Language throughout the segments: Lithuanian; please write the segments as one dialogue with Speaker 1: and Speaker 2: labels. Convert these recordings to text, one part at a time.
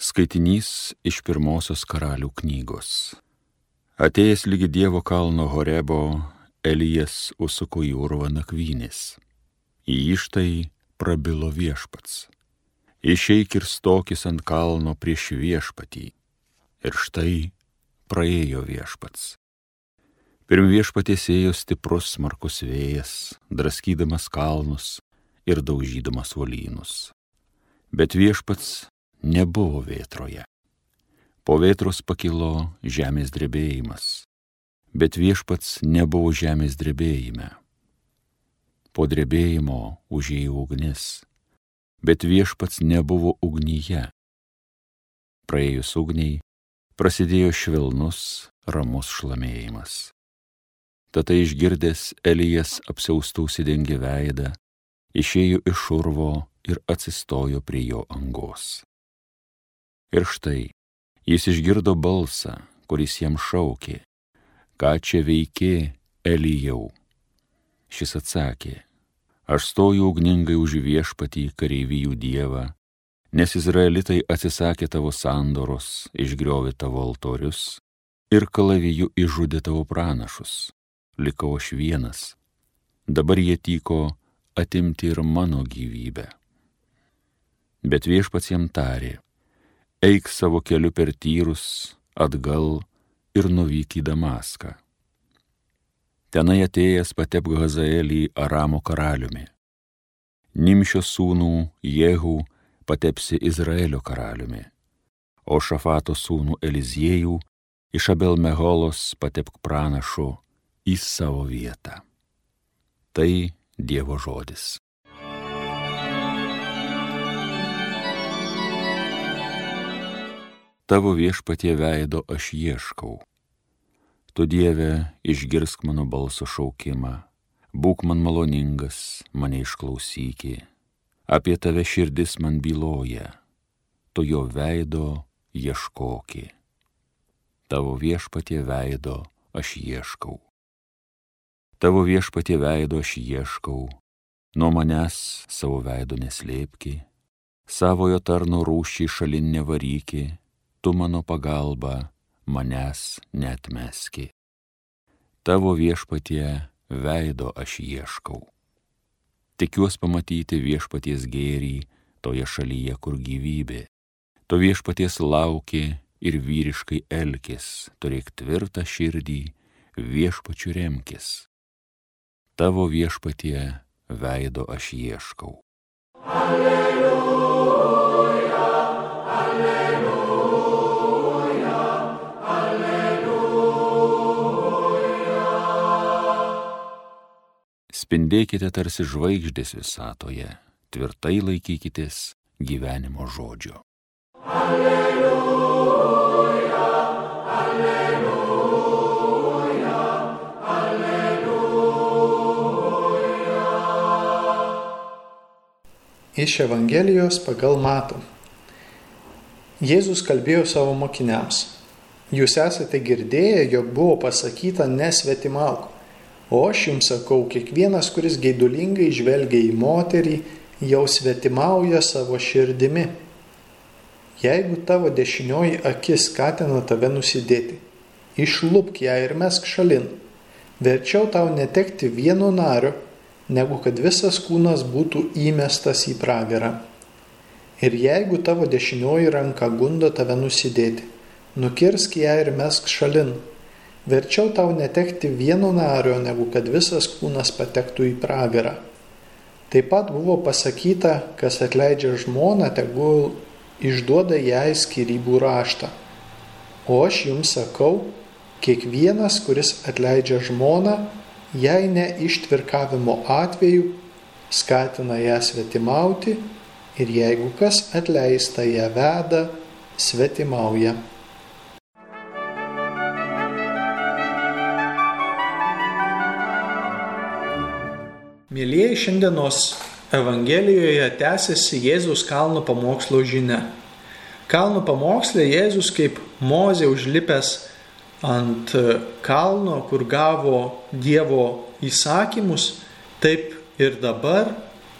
Speaker 1: Skaitinys iš pirmosios karalių knygos. Atėjęs lygi Dievo kalno Horebo, Elijas užsuko į urvą nakvynės. Į ištai prabilo viešpats. Išeik ir stokis ant kalno prieš viešpatį. Ir štai praėjo viešpats. Pirm viešpatės ėjo stiprus smarkus vėjas, draskydamas kalnus ir daužydamas volynus. Bet viešpats nebuvo vėtroje. Po vėtros pakilo žemės drebėjimas, bet viešpats nebuvo žemės drebėjime. Po drebėjimo užėjo ugnis, bet viešpats nebuvo ugnyje. Praėjus ugniai prasidėjo švelnus, ramus šlamėjimas. Tada išgirdęs Elijas apsiaustų užsidengė veidą, išėjo iš urvo ir atsistojo prie jo angos. Ir štai, jis išgirdo balsą, kuris jam šaukė, ką čia veikė Elijau. Šis atsakė, aš stoju ugningai už viešpatį kareivijų dievą, nes izraelitai atsisakė tavo sandoros, išgriovė tavo altorius ir kalaviju išžudė tavo pranašus. Likau aš vienas. Dabar jie tyko atimti ir mano gyvybę. Bet viešpats jam tarė, eik savo keliu per tyrus, atgal ir nuvyk į Damaską. Tenai atėjęs patep Hazaelį Aramo karaliumi. Nimšio sūnų Jehų patepsi Izraelio karaliumi, o Šafato sūnų Eliziejų iš Abel Meholos patepk pranašu į savo vietą. Tai Dievo žodis. Tavo viešpatie veido aš ieškau. Tu Dieve, išgirsk mano balso šaukimą, būk man maloningas, mane išklausyki. Apie tave širdis man byloja, tu jo veido ieškoki. Tavo viešpatie veido aš ieškau. Tavo viešpatie veido aš ieškau, nuo manęs savo veido neslėpki, savojo tarno rūšį šalin nevaryki, tu mano pagalba, manęs netmeski. Tavo viešpatie veido aš ieškau. Tikiuos pamatyti viešpaties gėrį toje šalyje, kur gyvybė. To viešpaties lauki ir vyriškai elkis, turėk tvirtą širdį, viešpačių remkis. Tavo viešpatie veido aš ieškau. Alleluja. Spindėkite tarsi žvaigždės visatoje, tvirtai laikykitės gyvenimo žodžio. Alleluja,
Speaker 2: alleluja, alleluja. Iš Evangelijos pagal matom. Jėzus kalbėjo savo mokiniams. Jūs esate girdėję, jog buvo pasakyta nesvetimauk O aš jums sakau, kiekvienas, kuris gaidulingai žvelgia į moterį, jau svetimauja savo širdimi. Jeigu tavo dešinioji akis skatina tave nusidėti, išlūpk ją ir mesk šalin. Verčiau tau netekti vieno nario, negu kad visas kūnas būtų įmestas į pragarą. Ir jeigu tavo dešinioji ranka gundo tave nusidėti, nukirsk ją ir mesk šalin Verčiau tau netekti vieno nario, negu kad visas kūnas patektų į pragarą. Taip pat buvo pasakyta, kas atleidžia žmoną, tegul išduoda jai skirybų raštą. O aš jums sakau, kiekvienas, kuris atleidžia žmoną, jei ne ištvirkavimo atveju, skatina ją svetimauti ir jeigu kas atleista ją veda, svetimauja. Mėlyjeji, šiandienos Evangelijoje tęsiasi Jėzaus kalno pamokslo žinia. Kalno pamokslė Jėzus kaip mozė užlipęs ant kalno, kur gavo Dievo įsakymus, taip ir dabar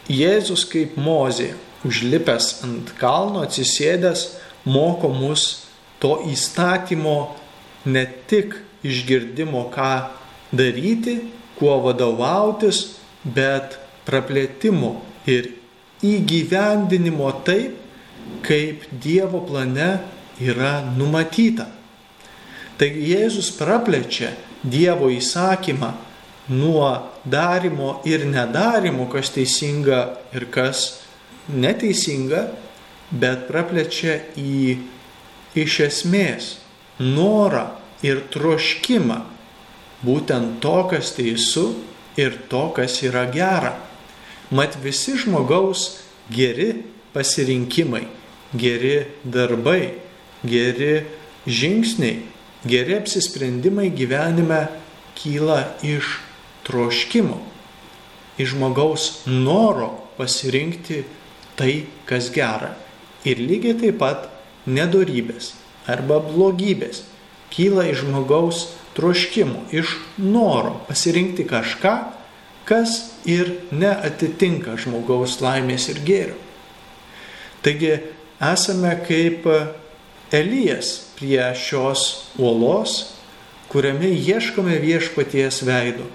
Speaker 2: Jėzus kaip mozė užlipęs ant kalno, atsisėdęs, moko mus to įstatymo ne tik išgirdimo, ką daryti, kuo vadovautis, bet praplėtimo ir įgyvendinimo taip, kaip Dievo plane yra numatyta. Taigi Jėzus praplečia Dievo įsakymą nuo darimo ir nedarimo, kas teisinga ir kas neteisinga, bet praplečia į iš esmės norą ir troškimą būtent to, kas teisų ir to, kas yra gera. Mat visi žmogaus geri pasirinkimai, geri darbai, geri žingsniai, geri apsisprendimai gyvenime kyla iš troškimo, iš žmogaus noro pasirinkti tai, kas gera. Ir lygiai taip pat nedorybės arba blogybės kyla iš žmogaus troškimų, iš noro pasirinkti kažką, kas ir neatitinka žmogaus laimės ir gėrio. Taigi esame kaip Elijas prie šios uolos, kuriame ieškome viešpaties veido,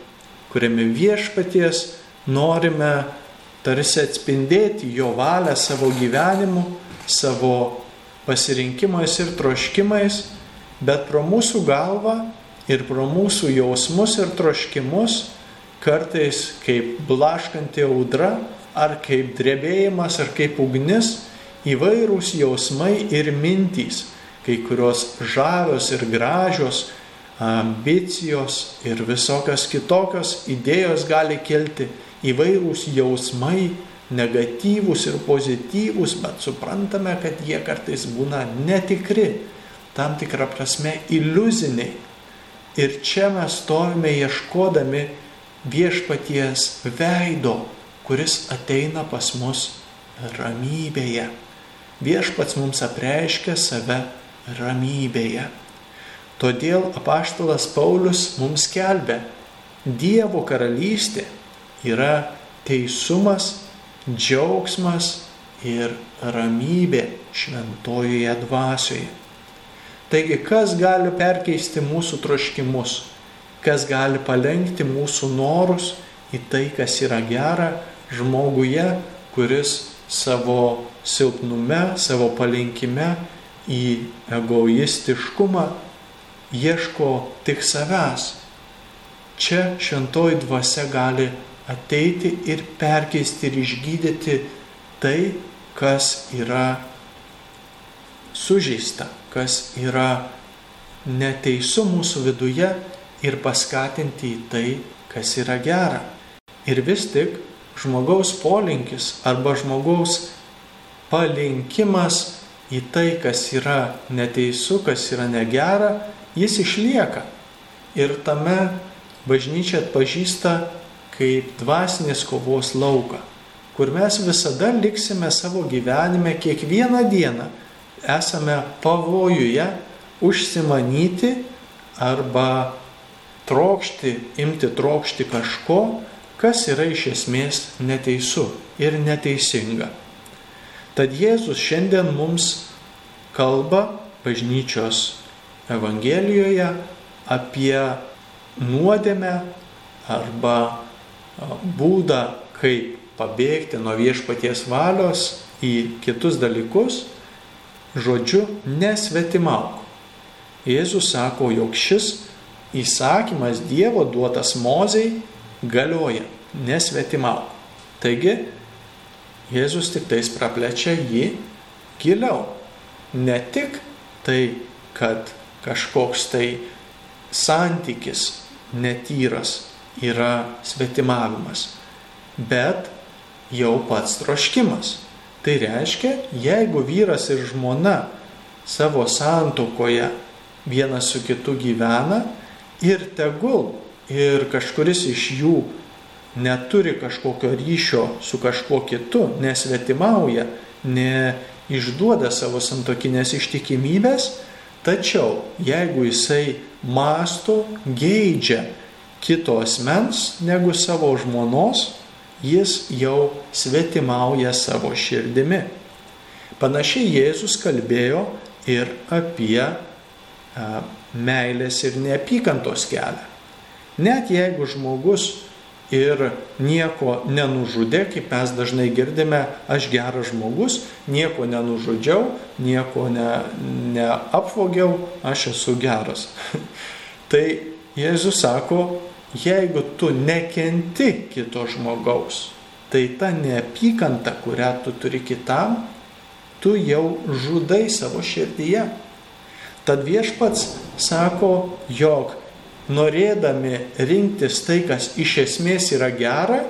Speaker 2: kuriame viešpaties norime tarsi atspindėti jo valią savo gyvenimu, savo pasirinkimais ir troškimais, bet pro mūsų galvą ir pro mūsų jausmus ir troškimus, kartais kaip blaškanti audra, ar kaip drebėjimas, ar kaip ugnis, įvairūs jausmai ir mintys, kai kurios žavios ir gražios, ambicijos ir visokios kitokios idėjos gali kilti, įvairūs jausmai, negatyvūs ir pozityvūs, bet suprantame, kad jie kartais būna netikri, tam tikrą prasme iliuziniai. Ir čia mes stovime ieškodami viešpaties veido, kuris ateina pas mus ramybėje. Viešpats mums apreiškia save ramybėje. Todėl apaštalas Paulius mums kelbė, Dievo karalystė yra teisumas, džiaugsmas ir ramybė šventojoje dvasioje. Taigi, kas gali perkeisti mūsų troškimus, kas gali palengti mūsų norus į tai, kas yra gera žmoguje, kuris savo silpnume, savo palinkime į egoistiškumą ieško tik savęs. Čia šventoji dvasia gali ateiti ir perkeisti ir išgydyti tai, kas yra sužeista, kas yra neteisu mūsų viduje ir paskatinti į tai, kas yra gera. Ir vis tik žmogaus polinkis arba žmogaus palinkimas į tai, kas yra neteisu, kas yra negera, jis išlieka. Ir tame bažnyčia atpažįsta kaip dvasinės kovos lauką, kur mes visada liksime savo gyvenime kiekvieną dieną esame pavojuje užsimanyti arba trokšti, imti trokšti kažko, kas yra iš esmės neteisu ir neteisinga. Tad Jėzus šiandien mums kalba bažnyčios Evangelijoje apie nuodėmę arba būdą, kaip pabėgti nuo viešpaties valios į kitus dalykus žodžiu nesvetimauk. Jėzus sako, jog šis įsakymas Dievo duotas mozei galioja nesvetimauk. Taigi, Jėzus tik tais praplečia jį giliau. Ne tik tai, kad kažkoks tai santykis netyras yra svetimavimas, bet jau pats troškimas. Tai reiškia, jeigu vyras ir žmona savo santokoje vienas su kitu gyvena ir tegul ir kažkuris iš jų neturi kažkokio ryšio su kažkuo kitu, nesvetimauja, neišduoda savo santokinės ištikimybės, tačiau jeigu jisai masto, geidžia kito asmens negu savo žmonos, jis jau svetimauja savo širdimi. Panašiai Jėzus kalbėjo ir apie a, meilės ir neapykantos kelią. Net jeigu žmogus ir nieko nenužudė, kaip mes dažnai girdime, aš geras žmogus, nieko nenužudžiau, nieko ne, neapvogiau, aš esu geras. tai Jėzus sako, jeigu tu nekenti kito žmogaus, tai ta neapykanta, kurią tu turi kitam, tu jau žudai savo širdyje. Tad viešpats sako, jog norėdami rinktis tai, kas iš esmės yra gera,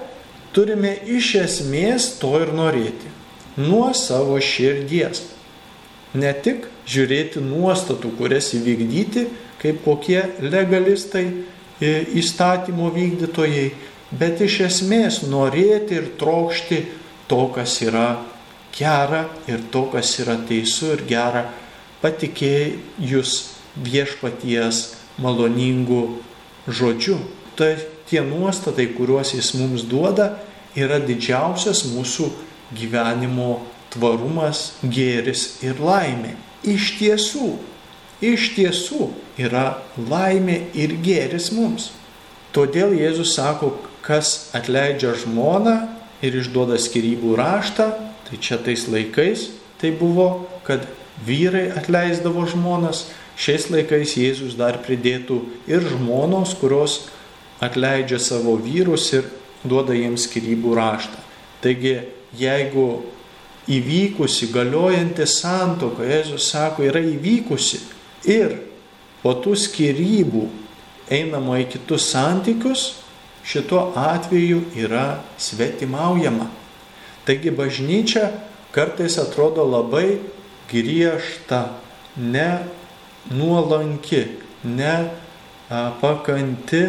Speaker 2: turime iš esmės to ir norėti. Nuo savo širdies. Ne tik žiūrėti nuostatų, kurias įvykdyti, kaip kokie legalistai, įstatymo vykdytojai, bet iš esmės norėti ir trokšti to, kas yra gera ir to, kas yra teisų ir gera, patikėjus viešpaties maloningų žodžių. Tai tie nuostatai, kuriuos jis mums duoda, yra didžiausias mūsų gyvenimo tvarumas, gėris ir laimė. Iš tiesų, iš tiesų yra laimė ir gėris mums. Todėl Jėzus sako, kas atleidžia žmoną ir išduoda skirybų raštą, tai čia tais laikais tai buvo, kad vyrai atleisdavo žmonas, Šiais laikais Jėzus dar pridėtų ir žmonos, kurios atleidžia savo vyrus ir duoda jiems skirybų raštą. Taigi, jeigu įvykusi, galiojanti santoka, Jėzus sako, yra įvykusi ir po tų skirybų einama į kitus santykius, šituo atveju yra svetimaujama. Taigi bažnyčia kartais atrodo labai griežta, ne nuolanki, ne pakanti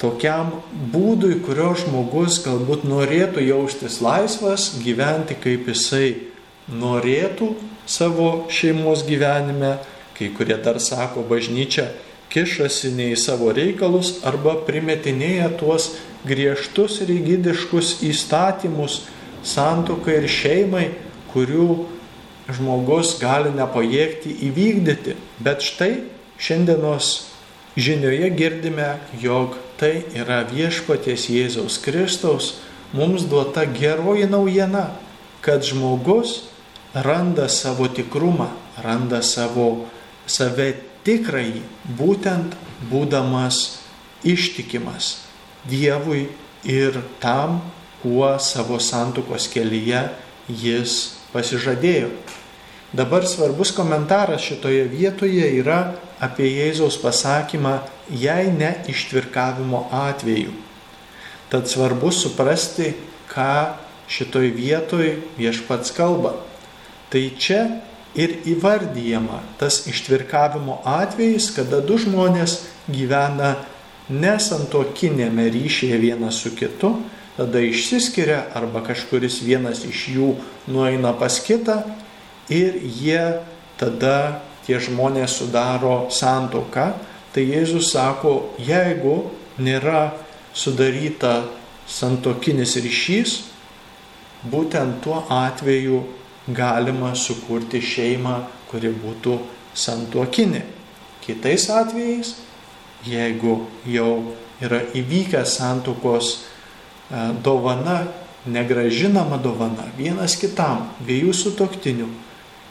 Speaker 2: tokiam būdui, kurio žmogus galbūt norėtų jaustis laisvas, gyventi kaip jisai norėtų savo šeimos gyvenime, kai kurie dar sako, bažnyčia kišasi ne į savo reikalus arba primetinėja tuos griežtus rigidiškus įstatymus santokai ir šeimai, kurių žmogus gali nepajėgti įvykdyti. Bet štai šiandienos žinioje girdime, jog tai yra viešpaties Jėzaus Kristaus mums duota geroji naujiena, kad žmogus randa savo tikrumą, randa savo save tikrai, būtent būdamas ištikimas Dievui ir tam, kuo savo santukos kelyje jis pasižadėjo. Dabar svarbus komentaras šitoje vietoje yra apie Jėzaus pasakymą, jei ne ištvirkavimo atveju. Tad svarbu suprasti, ką šitoj vietoj viešpats kalba. Tai čia ir įvardyjama tas ištvirkavimo atvejis, kada du žmonės gyvena nesantokinėme ryšyje vienas su kitu, tada išsiskiria arba kažkuris vienas iš jų nueina pas kitą ir jie tada tie žmonės sudaro santoką, tai Jėzus sako, jeigu nėra sudaryta santokinis ryšys, būtent tuo atveju galima sukurti šeimą, kuri būtų santokinė. Kitais atvejais, jeigu jau yra įvykęs santokos E, dovana, negražinama dovana vienas kitam, dviejų sutoktinių,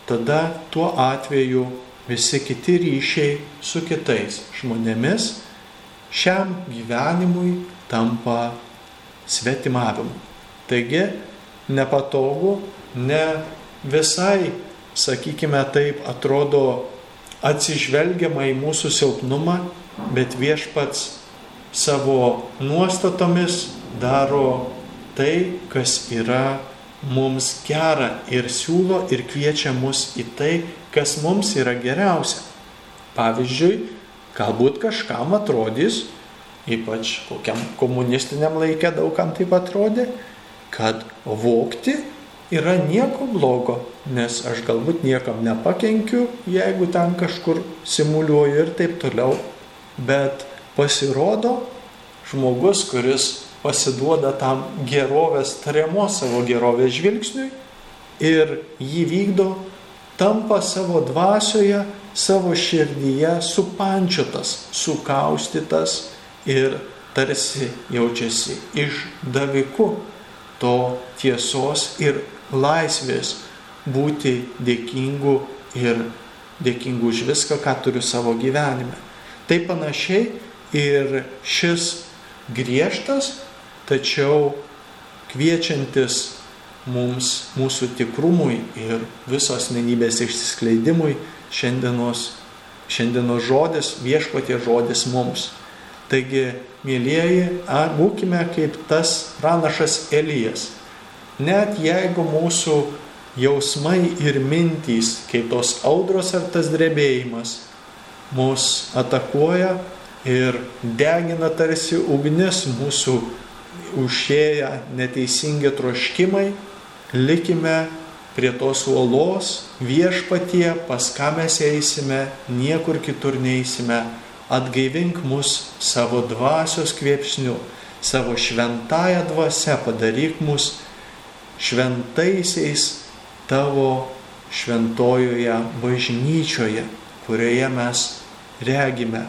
Speaker 2: tada tuo atveju visi kiti ryšiai su kitais žmonėmis šiam gyvenimui tampa svetimavimu. Taigi nepatogu, ne visai, sakykime taip, atrodo atsižvelgiama į mūsų silpnumą, bet viešpats savo nuostatomis daro tai, kas yra mums gera ir siūlo ir kviečia mus į tai, kas mums yra geriausia. Pavyzdžiui, galbūt kažkam atrodys, ypač kokiam komunistiniam laikė daugam taip atrodė, kad vokti yra nieko blogo, nes aš galbūt niekam nepakenkiu, jeigu ten kažkur simuliuoju ir taip toliau. Bet pasirodo, žmogus, kuris pasiduoda tam gerovės tariamos savo gerovės žvilgsniui ir jį vykdo, tampa savo dvasioje, savo širdyje supančiotas, sukaustytas ir tarsi jaučiasi išdaviku to tiesos ir laisvės būti dėkingu ir dėkingu už viską, ką turiu savo gyvenime. Tai panašiai ir šis griežtas, tačiau kviečiantis mums, mūsų tikrumui ir viso asmenybės išsiskleidimui šiandienos, šiandienos žodis, viešpatie žodis mums. Taigi, mėlyjeji, būkime kaip tas pranašas Elijas. Net jeigu mūsų jausmai ir mintys, kaip tos audros ar tas drebėjimas, mus atakuoja ir degina tarsi ugnis mūsų užėję neteisingi troškimai, likime prie tos uolos viešpatie, pas ką mes eisime, niekur kitur neįsime, atgaivink mus savo dvasios kvėpsniu, savo šventąją dvasę, padaryk mus šventaisiais tavo šventojoje bažnyčioje, kurioje mes regime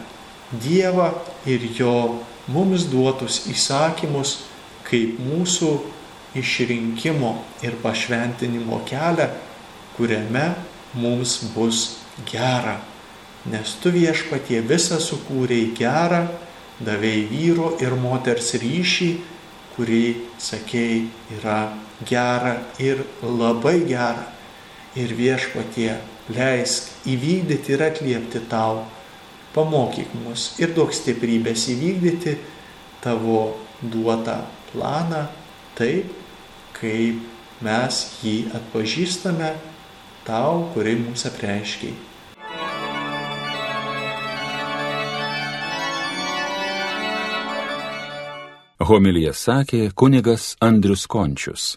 Speaker 2: Dievą ir jo mums duotus įsakymus kaip mūsų išrinkimo ir pašventinimo kelią, kuriame mums bus gera. Nes tu viešpatie visą sukūrei gerą, davėjai vyro ir moters ryšį, kurį, sakėjai, yra gera ir labai gera. Ir viešpatie leisk įvykdyti ir atliepti tau pamokyk mus ir duok stiprybės įvykdyti tavo duotą planą taip, kaip mes jį atpažįstame tau, kurį mums apreiškiai.
Speaker 1: Homilija sakė kunigas Andrius Končius.